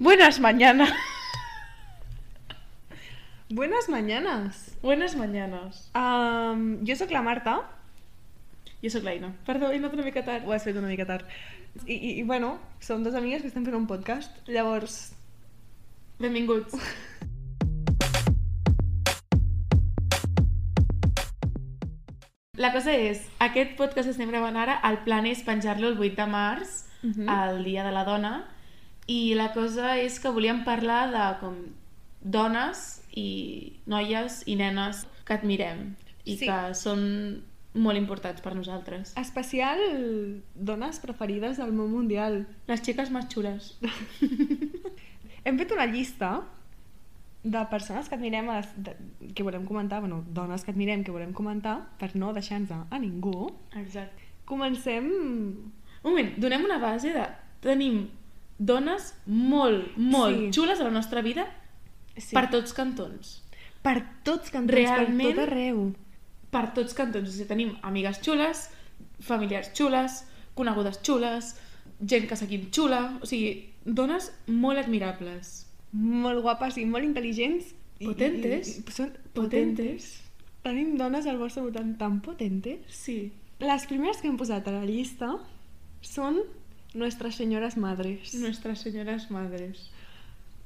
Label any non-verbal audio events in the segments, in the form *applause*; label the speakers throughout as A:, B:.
A: Buenas mañanas.
B: Buenas mañanas.
A: Buenas mañanas.
B: Um, jo sóc la Marta.
A: Jo sóc l'Aina. Perdó, he anat una mica tard.
B: Ho has fet una mica tard. I, i, i bueno, som dues amigues que estem fent un podcast. Llavors,
A: Benvinguts. La cosa és, aquest podcast estem gravant ara, el plan és penjar-lo el 8 de març,
B: Mhm.
A: el Dia de la Dona, i la cosa és que volíem parlar de com dones i noies i nenes que admirem i
B: Sí.
A: que són molt importants per nosaltres.
B: especial dones preferides del món mundial.
A: Les xiques més xules. *laughs*
B: Hem fet una llista de persones que admirem, a de, que volem comentar, bueno, dones que admirem, que volem comentar, per no deixar-nos a ningú.
A: Exacte.
B: Comencem...
A: Un moment, donem una base de... Tenim dones molt, molt
B: Sí.
A: xules a la nostra vida
B: Sí.
A: per tots cantons.
B: per tots cantons,
A: Realment-
B: per tot arreu.
A: Per tots cantons. O sigui, tenim amigues xules, familiars xules, conegudes xules, gent que seguim xula... O sigui, dones molt admirables.
B: Molt guapes i molt intel·ligents.
A: Potentes.
B: I, i, són
A: Potentes.
B: Tenim dones al vostre voltant tan potentes.
A: Sí.
B: Les primeres que hem posat a la llista són nuestras senyores madres.
A: Nuestras senyores madres.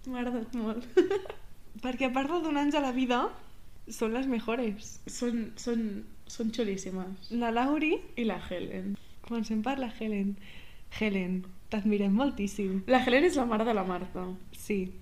A: M'ha agradat molt. *laughs*
B: Perquè a part de donar-nos a la vida, són les mejores.
A: són, són, són xulíssimes.
B: La Lauri,
A: I la Helen.
B: comencem per la Helen. Helen, t'admirem moltíssim.
A: La Helen és la mare de la Marta.
B: Sí.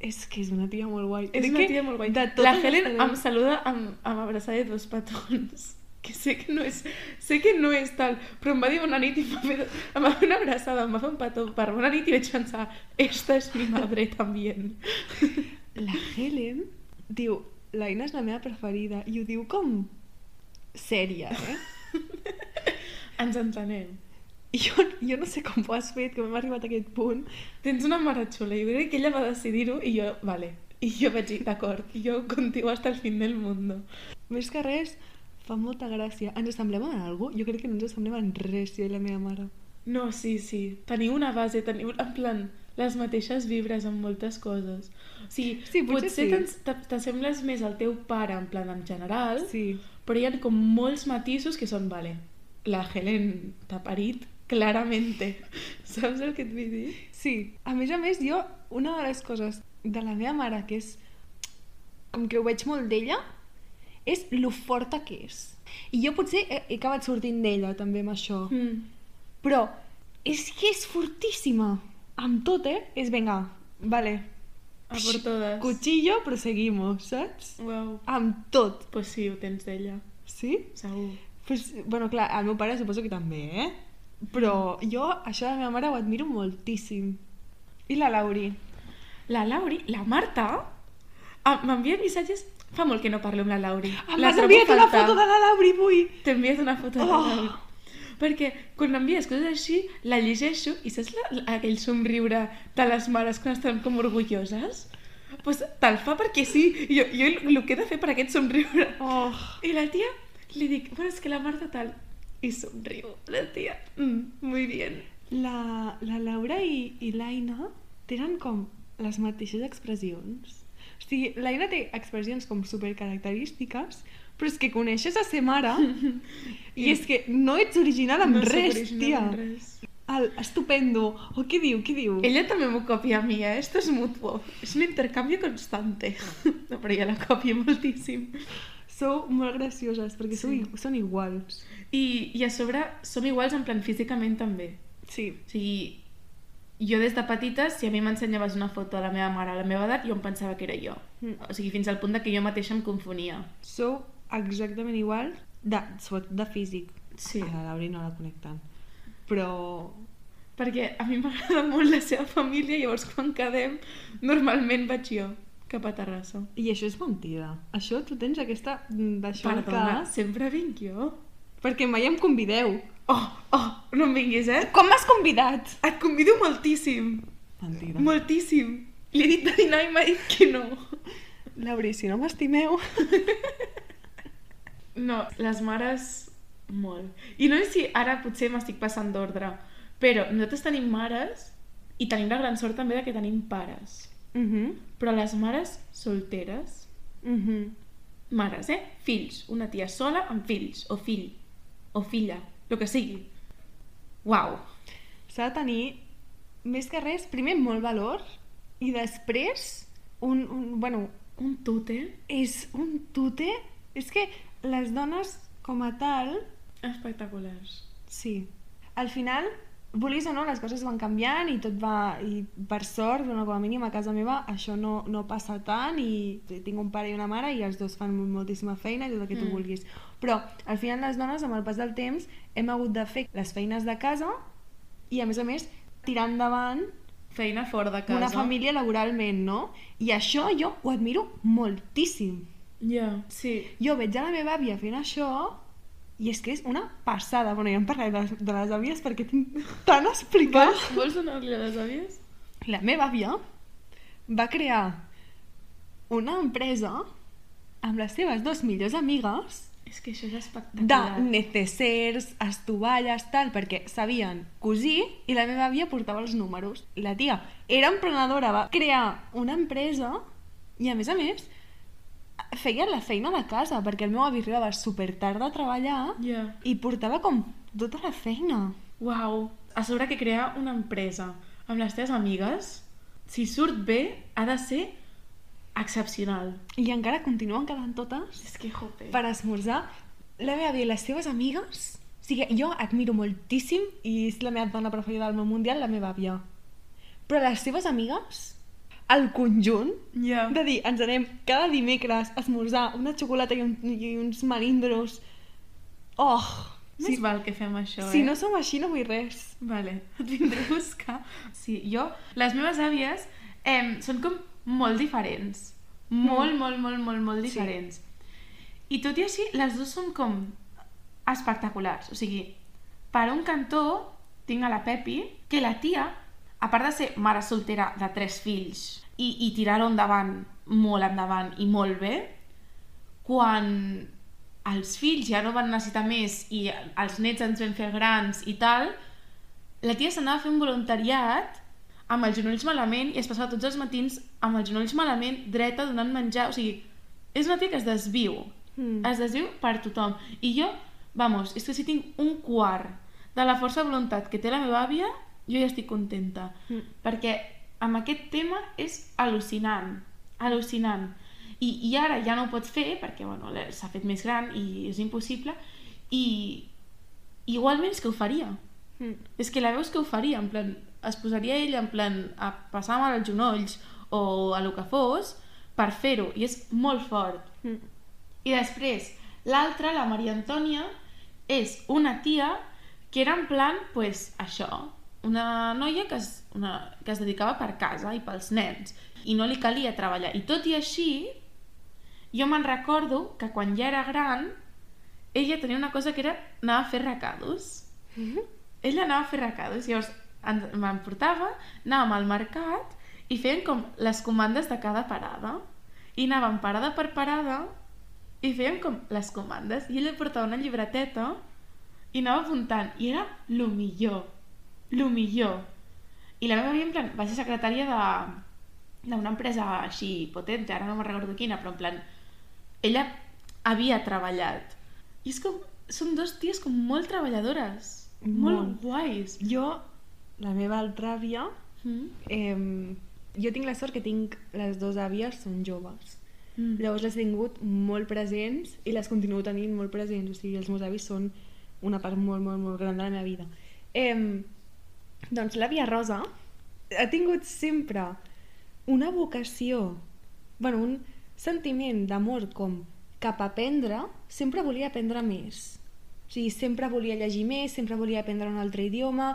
B: És que és una tia molt guai.
A: És
B: Crec
A: una tia molt guai.
B: De
A: La Helen em saluda amb, amb abraçada de dos petons. Que sé que no és, sé que no és tal, però em va dir bona nit i em va fer, em va fer una abraçada, em va fer un petó per bona nit i vaig pensar, esta és mi madre también. *laughs*
B: La Helen diu, l'Aina és la meva preferida, i ho diu com sèria, eh? *laughs*
A: Ens entenem.
B: Jo, jo no sé com ho has fet, que hem arribat a aquest punt.
A: Tens una mare xula i crec que ella va decidir-ho i jo, vale. I jo vaig dir, d'acord, jo contigo hasta el fin del mundo.
B: Més que res, fa molta gràcia. Ens assemblem en alguna Jo crec que no ens assemblem en res, jo i la meva mare.
A: No, sí, sí. Teniu una base, teniu, en plan, les mateixes vibres en moltes coses. O sigui,
B: Sí, potser
A: potser
B: sí.
A: t'assembles més al teu pare, en plan, en general,
B: Sí.
A: però hi ha com molts matisos que són, vale, la Helen t'ha parit claramente. *laughs* Saps el que et vull dir?
B: Sí. A més a més, jo, una de les coses de la meva mare que és... com que ho veig molt d'ella, és lo forta que és. I jo potser he, he acabat sortint d'ella, també, amb això.
A: Mm.
B: Però és que és fortíssima. Amb tot, eh? És, venga, vale.
A: A por todas.
B: Cuchillo, però seguimos, saps?
A: Wow.
B: Amb tot.
A: Pues sí, ho tens d'ella,
B: Sí?
A: segur.
B: Pues, bueno, clar, el meu pare suposo que també, eh? Però jo, això de la meva mare ho admiro moltíssim. I la Lauri?
A: La Lauri, la Marta, ah, m'envia missatges... Fa molt que no parlo amb la Lauri.
B: Em
A: La
B: has
A: trobo
B: enviat una foto de la Lauri avui!
A: T'he enviat una foto de la
B: Oh.
A: Laura. Perquè quan m'envies coses així, la llegeixo i saps la, aquell somriure de les mares quan estan com orgulloses? Doncs pues, te'l fa perquè sí. Jo, jo el que he de fer per aquest somriure.
B: Oh.
A: I la tia li dic, bueno, és que la Marta tal. I somriu. La tia, mm, muy bien.
B: La, la Laura i, i l'Aina tenen com les mateixes expressions. Sigui, l'Aina té expressions com supercaracterístiques, però és que coneixes a ser mare *laughs* i és que no ets original amb
A: No
B: res,
A: original
B: tia.
A: amb res.
B: El, estupendo. O què diu, què diu?
A: Ella també m'ho copia a mi, eh? Esto es mutuo. És un intercanvi constante. No, però ella la copia moltíssim.
B: Sou molt gracioses perquè
A: Sí.
B: sou, i- són iguals.
A: I, I a sobre som iguals en plan físicament també.
B: Sí.
A: O sigui, jo des de petita, si a mi m'ensenyaves una foto de la meva mare a la meva edat, jo em pensava que era jo.
B: Mm.
A: O sigui, fins al punt de que jo mateixa em confonia.
B: Sou exactament igual de, sobretot de físic.
A: Sí.
B: A la Lauri no la connecten. Però...
A: Perquè a mi m'agrada molt la seva família, llavors quan quedem, normalment vaig jo cap a Terrassa.
B: I això és mentida. Això tu tens aquesta... mm, d'això
A: Perdona,
B: que...
A: sempre vinc jo.
B: Perquè mai em convideu.
A: Oh, oh, no em vinguis, eh?
B: Com m'has convidat?
A: Et convido moltíssim.
B: Mentida.
A: Moltíssim. Li he dit de dinar i m'ha dit que no.
B: Lauri, si no m'estimeu... *laughs*
A: No, les mares, molt. I no sé si ara potser m'estic passant d'ordre, però nosaltres tenim mares I tenim la gran sort també de que tenim pares.
B: Mhm.
A: Però les mares solteres,
B: Mhm.
A: mares, eh? Fills, una tia sola amb fills, o fill, o filla, el que sigui. Uau!
B: S'ha de tenir, més que res, primer molt valor i després un, un bueno,
A: Un tute
B: és un tute... És que les dones com a tal,
A: espectaculars.
B: sí. Al final, vulguis o no, les coses van canviant i tot va... I per sort, bueno, com a mínim a casa meva, això no, no passa tant i tinc un pare i una mare i els dos fan moltíssima feina i tot el que tu
A: Mm.
B: vulguis. Però al final les dones, amb el pas del temps, hem hagut de fer les feines de casa i a més a més tirar endavant
A: Feina fora de casa.
B: una família laboralment, no? I això jo ho admiro moltíssim.
A: Ja, sí.
B: Jo veig a la meva àvia fent això i és que és una passada. Bueno, ja em parlaré de, les- de les àvies perquè tinc tant a explicar.
A: Vols, vols donar-li a les àvies?
B: La meva àvia va crear una empresa amb les seves dues millors amigues
A: És que això és
B: de
A: espectacular.
B: necessers, estovalles, tal, perquè sabien cosir i la meva àvia portava els números. La tia era emprenedora, va crear una empresa i a més a més feia la feina de casa perquè el meu avi arribava super tard de treballar
A: Ja.
B: i portava com tota la feina.
A: Uau. A sobre que crear una empresa amb les teves amigues, si surt bé, ha de ser excepcional.
B: I encara continuen quedant totes
A: És que, jope.
B: per esmorzar. La meva àvia i les seves amigues... O sigui, jo admiro moltíssim i és la meva dona preferida del món mundial, la meva àvia. Però les seves amigues, el conjunt,
A: Ja.
B: de dir, ens anem cada dimecres a esmorzar una xocolata i, un, i uns melindros. Oh!
A: Més
B: Si,
A: val que fem això,
B: si
A: eh?
B: no som així no vull res.
A: Vale, et vindré a buscar. Sí, jo... Les meves àvies eh, són com molt diferents. Molt, molt, molt, molt, molt
B: Sí.
A: diferents. I tot i així, les dues són com espectaculars. O sigui, per un cantó tinc a la Pepi, que la tia, a part de ser mare soltera de tres fills i, i tirar-ho endavant, molt endavant i molt bé, quan els fills ja no van necessitar més i els nets ens vam fer grans i tal, la tia s'anava a fer un voluntariat amb els genolls malament i es passava tots els matins amb els genolls malament, dreta, donant menjar. O sigui, és una tia que es desviu.
B: Mm.
A: Es desviu per tothom. I jo, vamos, és que si tinc un quart de la força de voluntat que té la meva àvia, jo ja estic contenta.
B: Mm.
A: Perquè amb aquest tema és al·lucinant. Al·lucinant. I, I ara ja no ho pots fer perquè bueno, s'ha fet més gran i és impossible. I igualment és que ho faria.
B: Mm.
A: És que la veus que ho faria, en plan, es posaria ella en plan a passar mal els genolls o a lo que fos per fer-ho, i és molt fort.
B: Mm.
A: I després, l'altra, la Maria Antònia, és una tia que era en plan, pues, això, una noia que es, una, que es dedicava per casa i pels nens, i no li calia treballar. I tot i així, jo me'n recordo que quan ja era gran, ella tenia una cosa que era anar a fer recados.
B: Mm.
A: Ella anava a fer recados, llavors ens- me'n portava, anàvem al mercat i feien com les comandes de cada parada. I anàvem parada per parada i fèiem com les comandes. I ella portava una llibreteta i anava apuntant. I era lo millor. Lo millor. I la meva àvia, en plan, va ser secretària de d'una empresa així potent, ara no me'n recordo quina, però en plan, ella havia treballat. I és com, són dos ties com molt treballadores, molt,
B: Molt.
A: guais.
B: Jo, la meva altra àvia,
A: Mm?
B: eh, jo tinc la sort que tinc les dues àvies, són joves.
A: Mm.
B: Llavors les he tingut molt presents i les continuo tenint molt presents. O sigui, els meus avis són una part molt, molt, molt gran de la meva vida. Eh, doncs l'àvia Rosa ha tingut sempre una vocació, bueno, un sentiment d'amor com cap a aprendre, sempre volia aprendre més. O sigui, sempre volia llegir més, sempre volia aprendre un altre idioma,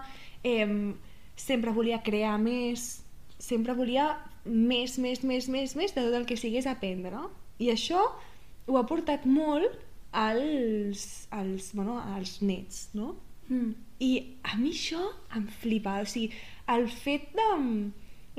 B: eh, sempre volia crear més, sempre volia més, més, més, més, més de tot el que sigués aprendre. I això ho ha portat molt als, als, bueno, als nets, no?
A: Mm.
B: I a mi això em flipa, o sigui, el fet de mm,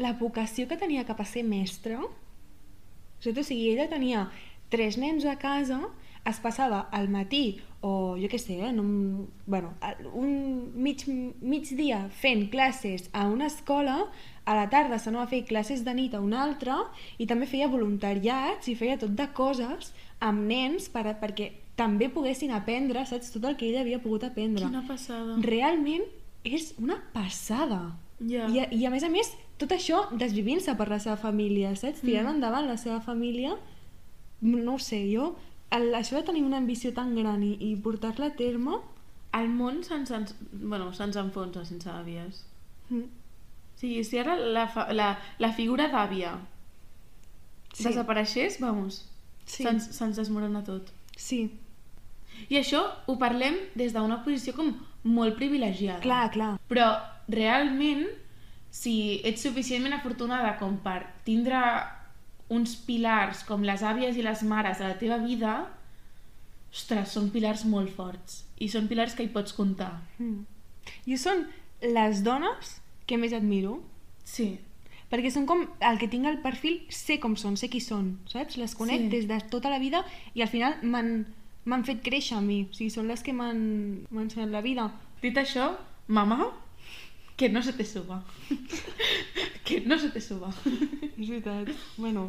B: la vocació que tenia cap a ser mestra, o sigui, ella tenia tres nens a casa, es passava al matí o jo què sé, eh, no, em- bueno, un mig, migdia fent classes a una escola, a la tarda s'anava a fer classes de nit a una altra i també feia voluntariats i feia tot de coses amb nens per, perquè també poguessin aprendre, saps, tot el que ell havia pogut aprendre.
A: Quina passada.
B: Realment és una passada.
A: Ja.
B: I, a- I a més a més, tot això desvivint-se per la seva família, saps? Tirant
A: Mm.
B: endavant la seva família, no sé, jo, el, això de tenir una ambició tan gran i, i portar-la a terme...
A: El món se'ns ens, bueno, se'ns enfonsa sense àvies.
B: mm,
A: O sigui, si ara la, fa, la, la figura d'àvia
B: Sí.
A: desapareixés, vamos,
B: Sí.
A: se'ns se desmorona tot.
B: Sí,
A: I això ho parlem des d'una posició com molt privilegiada.
B: clar, clar.
A: Però realment, si ets suficientment afortunada com per tindre uns pilars com les àvies i les mares a la teva vida, ostres, són pilars molt forts. I són pilars que hi pots comptar.
B: Mm. Jo són les dones que més admiro,
A: Sí.
B: perquè són com el que tinc al perfil, sé com són, sé qui són, saps? Les conec
A: Sí.
B: des de tota la vida i al final m'han fet créixer a mi, o sigui, són les que m'han m'han ensenyat la vida.
A: Dit això, mamà, que no se te suba. *laughs* que no se te suba. *laughs*
B: És veritat. Bueno,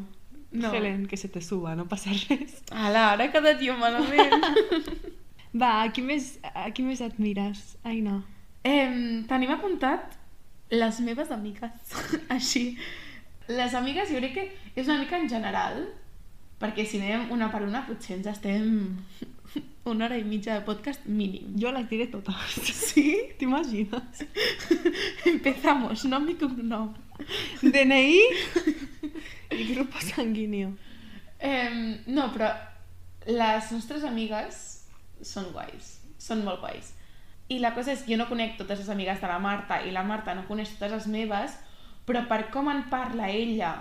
A: No.
B: Helen, que se te suba, no passa res.
A: Ala, ara cada dia malament. *laughs*
B: Va, a qui més, a qui més admires, Aina?
A: eh, tenim apuntat les meves amigues. *laughs* Així. Les amigues jo crec que és una mica en general, perquè si anem una per una potser ens estem *laughs* una hora i mitja de podcast mínim.
B: Jo les diré totes. *laughs*
A: Sí?
B: T'imagines? *laughs*
A: Empezamos, nom i cognom.
B: DNI i grupo sanguíneo.
A: Eh, no, però les nostres amigues són guais, són molt guais. I la cosa és, jo no conec totes les amigues de la Marta i la Marta no coneix totes les meves, però per com en parla ella.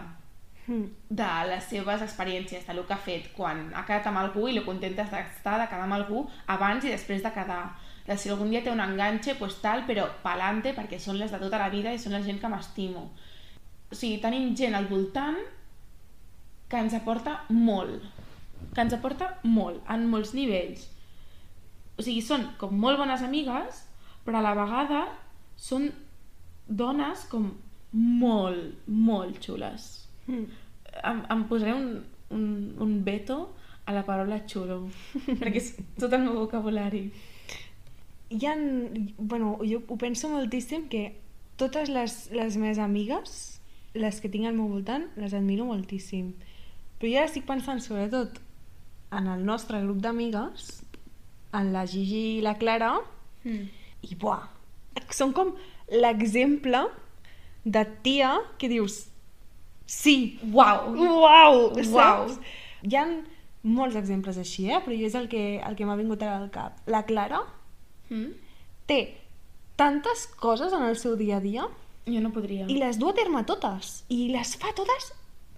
A: De les seves experiències, de lo que ha fet quan ha quedat amb algú i lo contenta d'estar de quedar amb algú abans i després de quedar. De si algun dia té un enganxe, pues tal, però pa'lante perquè són les de tota la vida i són la gent que m'estimo. O sigui, tenim gent al voltant que ens aporta molt, que ens aporta molt, en molts nivells. O sigui, són com molt bones amigues, però a la vegada són dones com molt, molt xules.
B: Mm.
A: Em, em posaré un, un, un veto a la paraula xulo, *laughs* perquè és tot el meu vocabulari.
B: Hi ha, bueno, jo ho penso moltíssim que totes les, les meves amigues, les que tinc al meu voltant, les admiro moltíssim. Però jo ara estic pensant sobretot en el nostre grup d'amigues, en la Gigi i la Clara,
A: Mm.
B: i buah, són com l'exemple de tia que dius sí,
A: Uau!
B: uau,
A: Uau.
B: Hi ha molts exemples així, eh? però jo és el que, el que m'ha vingut ara al cap. La Clara
A: Mm?
B: té tantes coses en el seu dia a dia
A: Jo no podria.
B: i les du a terme totes i les fa totes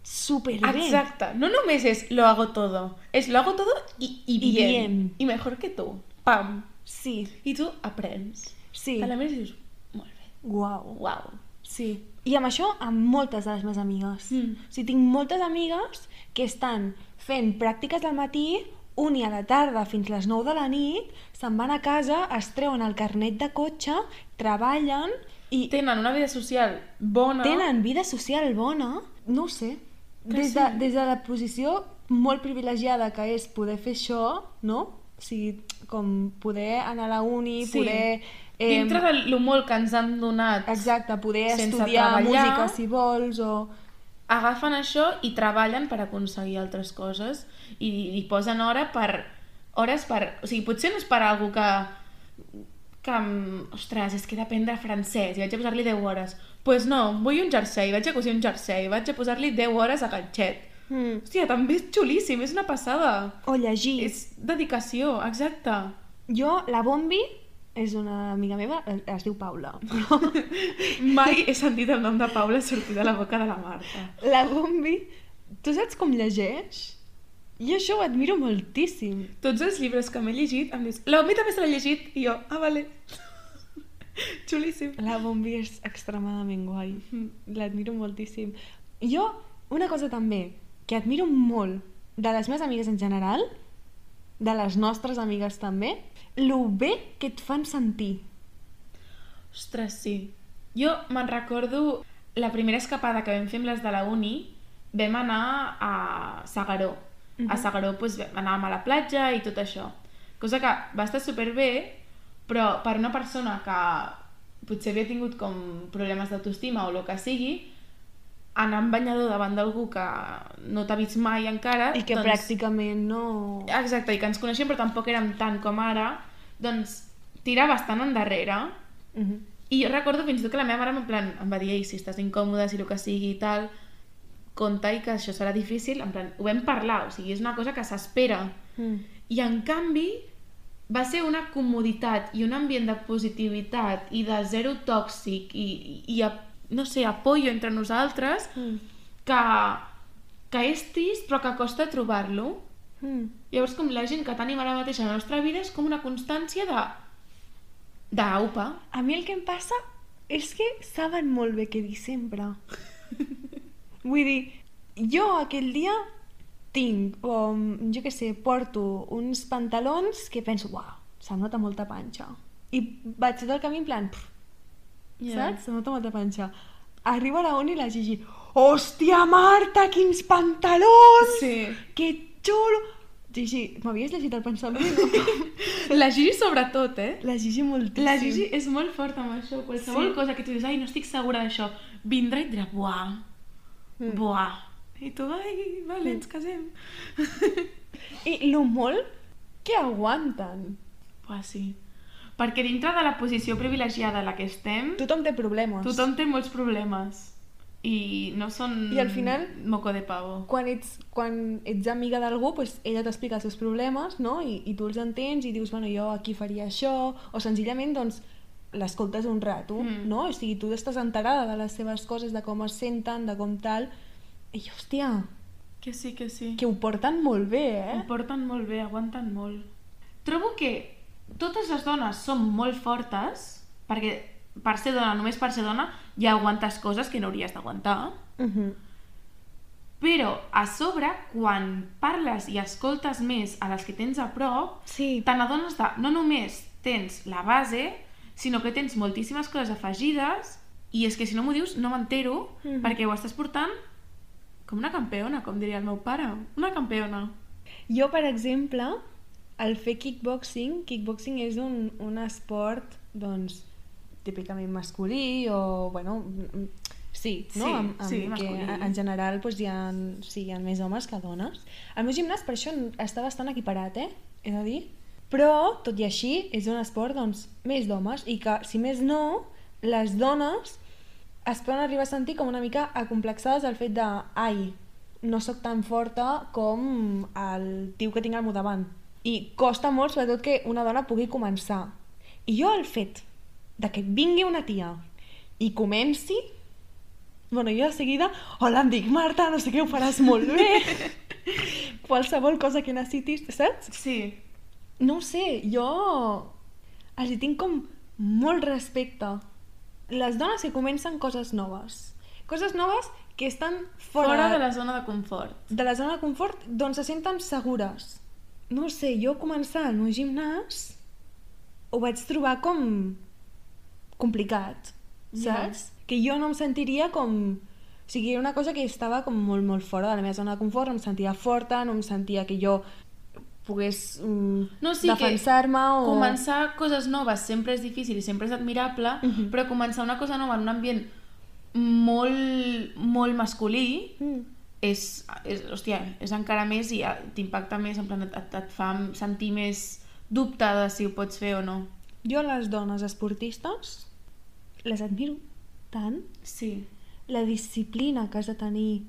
B: superbé.
A: Exacte. No només és lo hago todo, es lo hago todo y, y
B: Y
A: bien.
B: bien.
A: Y mejor que tú. Pam.
B: Sí,
A: I tu aprens.
B: sí.
A: Te la i dius, molt bé.
B: Uau.
A: Uau.
B: Sí. I amb això, amb moltes de les meves amigues.
A: Mm.
B: O sigui, tinc moltes amigues que estan fent pràctiques al matí, un i a la tarda fins les 9 de la nit, se'n van a casa, es treuen el carnet de cotxe, treballen i
A: Tenen una vida social bona.
B: tenen vida social bona, no ho sé. Des de,
A: sí.
B: des de la posició molt privilegiada que és poder fer això, no? O sigui, com poder anar a la uni,
A: Sí.
B: poder...
A: Dintre de lo molt que ens han donat,
B: Exacte, poder estudiar
A: treballar,
B: música si vols o...
A: agafen això i treballen per aconseguir altres coses i, i posen hora per, hores per... O sigui, potser no és per algú que, que ostres, és que he d'aprendre francès i vaig a posar-li 10 hores. Doncs pues no, vull un jersei, vaig a cosir un jersei, vaig a posar-li 10 hores a ganxet.
B: Mm.
A: Hòstia, també és xulíssim, és una passada.
B: O llegir.
A: És dedicació, exacte.
B: Jo, la Bombi, és una amiga meva, es, diu Paula. Però *laughs*
A: Mai he sentit el nom de Paula sortir de la boca de la Marta.
B: la Bombi, tu saps com llegeix? Jo això ho admiro moltíssim.
A: Tots els llibres que m'he llegit em dius, la Omi també se l'ha llegit, i jo, ah, vale. *laughs* Xulíssim.
B: La Bombi és extremadament guai.
A: Mm.
B: L'admiro moltíssim. Jo, una cosa també que admiro molt de les meves amigues en general de les nostres amigues també, lo bé que et fan sentir.
A: Ostres, sí. Jo me'n recordo la primera escapada que vam fer amb les de la uni, vam anar a Sagaró. A
B: Mhm.
A: Sagaró doncs, anàvem a la platja i tot això. Cosa que va estar superbé, però per una persona que potser havia tingut com problemes d'autoestima o el que sigui, anar amb banyador davant d'algú que no t'ha vist mai encara...
B: I que
A: doncs...
B: pràcticament no...
A: Exacte, i que ens coneixem però tampoc érem tant com ara, doncs tirar bastant endarrere
B: Mhm.
A: i jo recordo fins i tot que la meva mare en plan, em va dir, Ei, si estàs incòmoda, si el que sigui i tal, compta i que això serà difícil, en plan, ho vam parlar, o sigui, és una cosa que s'espera.
B: Mm.
A: I en canvi, va ser una comoditat i un ambient de positivitat i de zero tòxic i, i, i no sé, apoyo entre nosaltres
B: Mm.
A: que, que és trist però que costa trobar-lo.
B: Mm.
A: Llavors, com la gent que tenim ara mateix a la nostra vida és com una constància de... d'aupa.
B: A mi el que em passa és que saben molt bé què dir sempre. *laughs* Vull dir, jo aquell dia tinc, com, jo què sé, porto uns pantalons que penso, uau, se'm nota molta panxa. I vaig tot el camí en plan, pff,
A: Ja.
B: saps? Se'm nota molta panxa. Arriba la uni i la Gigi, hòstia, Marta, quins pantalons!
A: Sí.
B: Que xulo! Gigi, m'havies llegit el pensament? *laughs*
A: La Gigi sobretot, eh?
B: la Gigi moltíssim.
A: La Gigi és molt forta amb això. Qualsevol
B: Sí.
A: cosa que tu dius, ai, no estic segura d'això, vindrà i et dirà, buah,
B: Mm.
A: buah. I tu, ai, vale, ens casem.
B: I lo molt que aguanten.
A: Buah, sí. Perquè dintre de la posició privilegiada en la que estem,
B: Tothom té problemes.
A: tothom té molts problemes. I no són
B: I al final-
A: moco de pavo.
B: Quan ets, quan ets amiga d'algú, pues, ella t'explica els seus problemes, no? I, I tu els entens i dius, bueno, jo aquí faria això, o senzillament, doncs, l'escoltes un rato,
A: Mm.
B: no? O sigui, tu estàs enterada de les seves coses, de com es senten, de com tal, i, hòstia,
A: Que sí, que sí.
B: que ho porten molt bé, eh?
A: Ho porten molt bé, aguanten molt. Trobo que totes les dones són molt fortes, perquè per ser dona, només per ser dona, ja aguantes coses que no hauries d'aguantar,
B: Uh -huh.
A: però a sobre, quan parles i escoltes més a les que tens a prop,
B: Sí,
A: te n'adones de no només tens la base, sinó que tens moltíssimes coses afegides i és que si no m'ho dius no m'entero
B: Mhm.
A: perquè ho estàs portant com una campeona, com diria el meu pare. Una campeona.
B: Jo, per exemple, al fer kickboxing, kickboxing és un, un esport, doncs, típicament masculí o, bueno, mm, sí, no?
A: Sí,
B: Amb- amb
A: sí,
B: que
A: masculí.
B: en general doncs, hi, ha, sí, hi ha més homes que dones. El meu gimnàs per això està bastant equiparat, eh? He de dir. Però, tot i així, és un esport doncs, més d'homes i que, si més no, les dones es poden arribar a sentir com una mica acomplexades al fet de ai, no sóc tan forta com el tio que tinc al meu davant. I costa molt, sobretot, que una dona pugui començar. I jo el fet de que vingui una tia i comenci... Bueno, jo de seguida, hola, em dic Marta, no sé què, ho faràs molt bé. *laughs* Qualsevol cosa que necessitis, saps?
A: Sí,
B: No ho sé, jo els hi tinc com molt respecte. Les dones que comencen coses noves. Coses noves que estan fora,
A: fora, de la zona de confort.
B: de la zona de confort, doncs se senten segures. No ho sé, jo començar el meu gimnàs ho vaig trobar com complicat, saps? Que jo no em sentiria com... O sigui, era una cosa que estava com molt, molt fora de la meva zona de confort, no em sentia forta, no em sentia que jo pogués mm,
A: No, sí,
B: defensar-me o...
A: Començar coses noves sempre és difícil i sempre és admirable,
B: Mhm.
A: però començar una cosa nova en un ambient molt, molt masculí
B: Mm.
A: És, és, hòstia, és encara més i eh, t'impacta més, en plan, et, et, et fa sentir més dubte de si ho pots fer o no.
B: Jo les dones esportistes les admiro tant.
A: Sí.
B: La disciplina que has de tenir,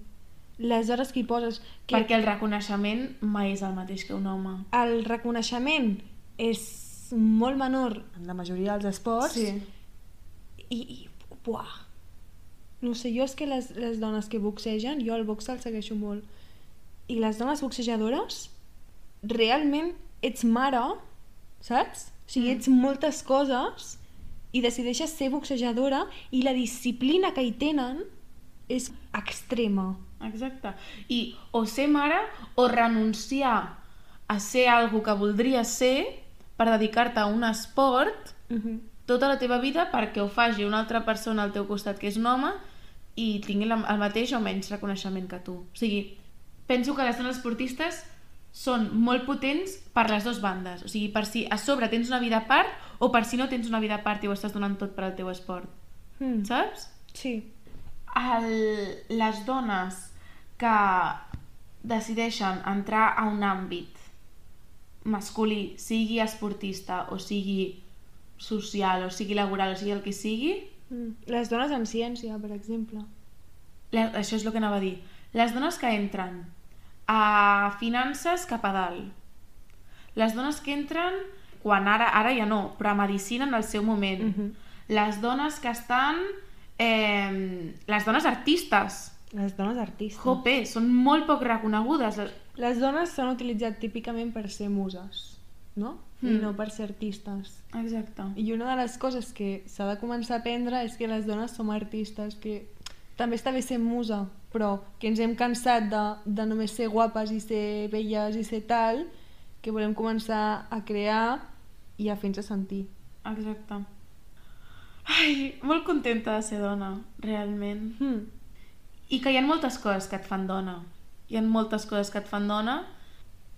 B: les hores que hi poses... Que
A: Perquè el reconeixement mai és el mateix que un home.
B: el reconeixement és molt menor en la majoria dels esports
A: Sí.
B: i, i buah, no sé, jo és que les, les dones que boxegen, jo el box el segueixo molt i les dones boxejadores realment ets mare saps? O sigui,
A: Mm.
B: ets moltes coses i decideixes ser boxejadora i la disciplina que hi tenen és extrema.
A: Exacte. I o ser mare o renunciar a ser algo que voldries ser per dedicar-te a un esport
B: Uh -huh.
A: Tota la teva vida perquè ho faci una altra persona al teu costat que és un home i tingui la, el mateix o menys reconeixement que tu. O sigui, penso que les dones esportistes són molt potents per les dues bandes. O sigui, per si a sobre tens una vida a part o per si no tens una vida a part i ho estàs donant tot per al teu esport.
B: Mm.
A: Saps?
B: Sí.
A: El, les dones que decideixen entrar a un àmbit masculí, sigui esportista o sigui social o sigui laboral o sigui el que sigui,
B: Mm. Les dones en ciència, per exemple.
A: la, això és el que anava a dir. Les dones que entren a finances cap a dalt. Les dones que entren quan ara, ara ja no, però a medicina en el seu moment.
B: Mhm.
A: Les dones que estan... Eh, les dones artistes.
B: Les dones artistes.
A: Jope, són molt poc reconegudes.
B: Les dones s'han utilitzat típicament per ser muses, no? I
A: Mm.
B: no per ser artistes.
A: Exacte.
B: I una de les coses que s'ha de començar a aprendre és que les dones som artistes, que també està bé ser musa, però que ens hem cansat de, de només ser guapes i ser belles i ser tal, que volem començar a crear i a fer-nos sentir.
A: Exacte. Ai, molt contenta de ser dona, realment.
B: Mm.
A: I que hi ha moltes coses que et fan dona. Hi ha moltes coses que et fan dona.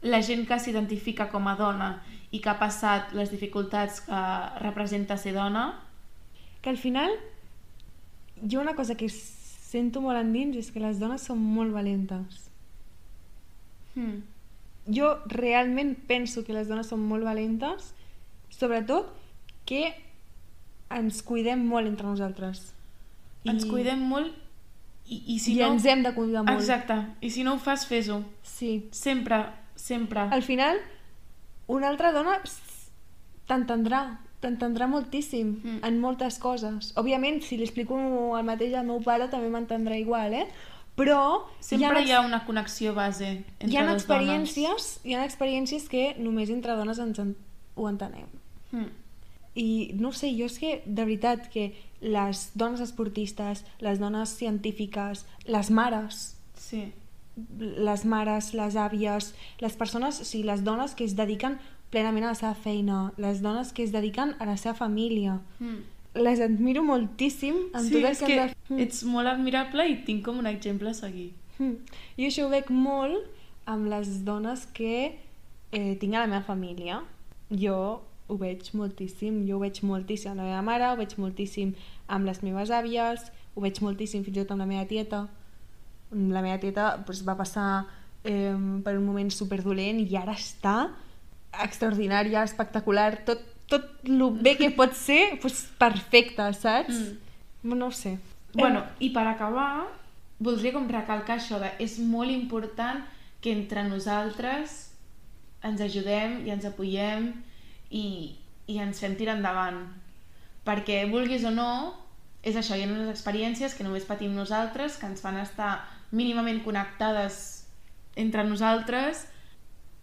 A: La gent que s'identifica com a dona i que ha passat les dificultats que representa ser dona,
B: Que al final, jo una cosa que sento molt endins és que les dones són molt valentes.
A: hmm,
B: Jo realment penso que les dones són molt valentes, sobretot que ens cuidem molt entre nosaltres.
A: ens cuidem molt i, i si
B: I
A: no...
B: ens hem de cuidar molt.
A: Exacte. I si no ho fas, fes-ho.
B: Sí.
A: Sempre, sempre.
B: Al final, una altra dona t'entendrà, t'entendrà moltíssim
A: Mm.
B: en moltes coses. Òbviament, si li explico el mateix al meu pare, també m'entendrà igual, eh? Però
A: Sempre
B: ex-
A: hi ha una connexió base entre
B: hi ha
A: dues
B: experiències, hi ha experiències que només entre dones ens en, ho entenem.
A: dones. Hmm.
B: I no sé, jo és que, de veritat, que les dones esportistes, les dones científiques, les mares,
A: Sí.
B: Les mares, les àvies, les persones, o sigui, les dones que es dediquen plenament a la seva feina, les dones que es dediquen a la seva família.
A: Hmm.
B: Les admiro moltíssim en
A: Sí,
B: tot el
A: és
B: que...
A: que
B: de-
A: ets molt admirable i tinc com un exemple a seguir.
B: Mm. Jo això ho veig molt amb les dones que eh, tinc a la meva família. Jo ho veig moltíssim, jo ho veig moltíssim amb la meva mare, ho veig moltíssim amb les meves àvies, ho veig moltíssim fins i tot amb la meva tieta. La meva tieta doncs, va passar eh, per un moment superdolent i ara està extraordinària, espectacular, tot, tot el bé que pot ser, doncs, perfecte, saps? Mm. No ho sé.
A: Bueno, i per acabar, voldria com recalcar això de és molt important que entre nosaltres ens ajudem i ens apoyem i, i ens fem tirar endavant. Perquè, vulguis o no, és això, hi ha unes experiències que només patim nosaltres, que ens fan estar mínimament connectades entre nosaltres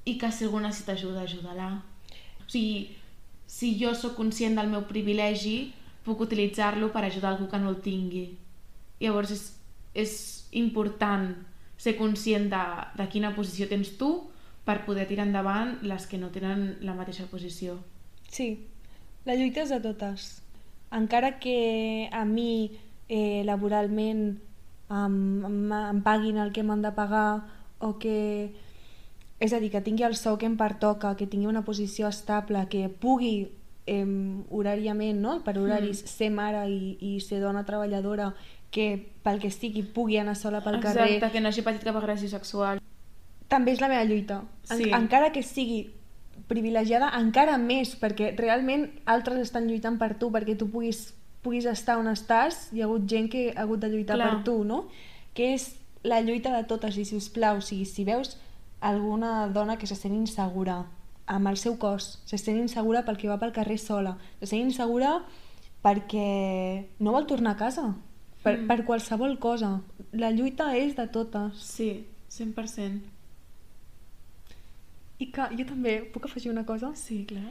A: i que si algú necessita ajuda, ajuda-la. O sigui, si jo sóc conscient del meu privilegi, puc utilitzar-lo per ajudar algú que no el tingui. Llavors és, és important ser conscient de, de quina posició tens tu per poder tirar endavant les que no tenen la mateixa posició.
B: Sí, la lluita és de totes. Encara que a mi eh, laboralment em, em, em paguin el que m'han de pagar o que... És a dir, que tingui el sou que em pertoca, que tingui una posició estable, que pugui eh, horàriament, no? per horaris,
A: Mm.
B: ser mare i, i ser dona treballadora, que pel que sigui pugui anar sola pel
A: Exacte,
B: carrer,
A: que no hagi patit cap agressió sexual.
B: també és la meva lluita. En,
A: Sí.
B: Encara que sigui privilegiada, encara més, perquè realment altres estan lluitant per tu, perquè tu puguis, puguis estar on estàs, hi ha hagut gent que ha hagut de lluitar
A: Clar.
B: per tu, no? Que és la lluita de totes, i si us plau, o sigui, si veus alguna dona que se sent insegura amb el seu cos, se sent insegura pel que va pel carrer sola, se sent insegura perquè no vol tornar a casa, per,
A: Mm.
B: per qualsevol cosa. La lluita és de totes.
A: Sí, 100%.
B: I que jo també puc afegir una cosa?
A: Sí, clar.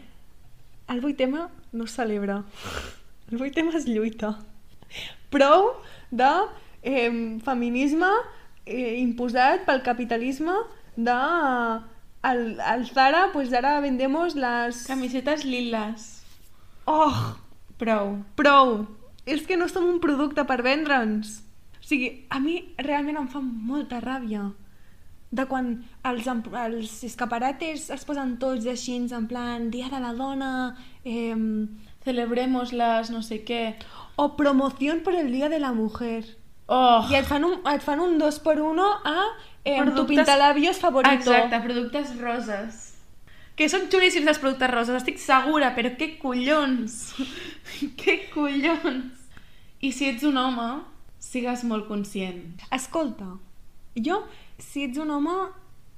B: El vuitema no es celebra. El vuitema es lluita. Prou de eh, feminisme eh, imposat pel capitalisme de al, al Zara, pues ara vendemos las...
A: Camisetes liles.
B: Oh,
A: Prou.
B: prou! És que no som un producte per vendre'ns. O sigui, a mi realment em fa molta ràbia de quan els, els escaparates es posen tots així en plan Dia de la Dona eh,
A: Celebremos las no sé què.
B: o promoción por el Día de la Mujer.
A: Oh!
B: I et fan un, et fan un dos per uno a eh, tu
A: Productes-
B: pintalabios favorito.
A: Exacte, productes roses. Que són xulíssims els productes roses, estic segura, però què collons? *laughs* què collons? I si ets un home, sigues molt conscient.
B: Escolta, jo, si ets un home,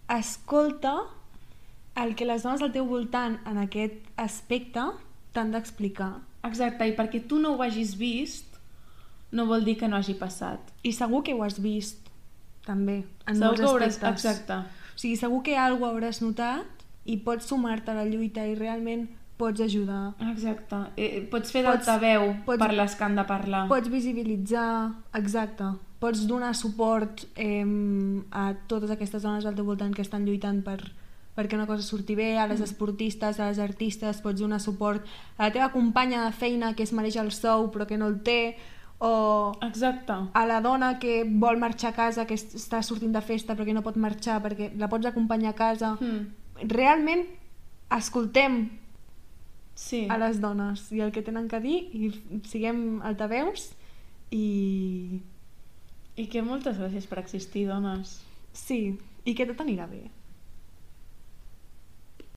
B: escolta el que les dones al teu voltant en aquest aspecte t'han d'explicar.
A: Exacte, i perquè tu no ho hagis vist, no vol dir que no hagi passat.
B: I segur que ho has vist, també, en
A: Segur
B: molts
A: que hauràs...
B: aspectes.
A: Exacte.
B: O sigui, segur que alguna hauràs notat i pots sumar-te a la lluita i realment pots ajudar.
A: Exacte. Eh, pots fer d'altaveu per les que han de parlar.
B: Pots visibilitzar, exacte. Pots donar suport eh, a totes aquestes dones al teu voltant que estan lluitant per perquè una cosa surti bé, a les esportistes, a les artistes, pots donar suport a la teva companya de feina que es mereix el sou però que no el té, o
A: Exacte.
B: a la dona que vol marxar a casa, que est- està sortint de festa però que no pot marxar perquè la pots acompanyar a casa.
A: Mm.
B: Realment, escoltem
A: Sí.
B: a les dones i el que tenen que dir i siguem altaveus i
A: I que moltes gràcies per existir, dones.
B: sí, i que tot anirà bé.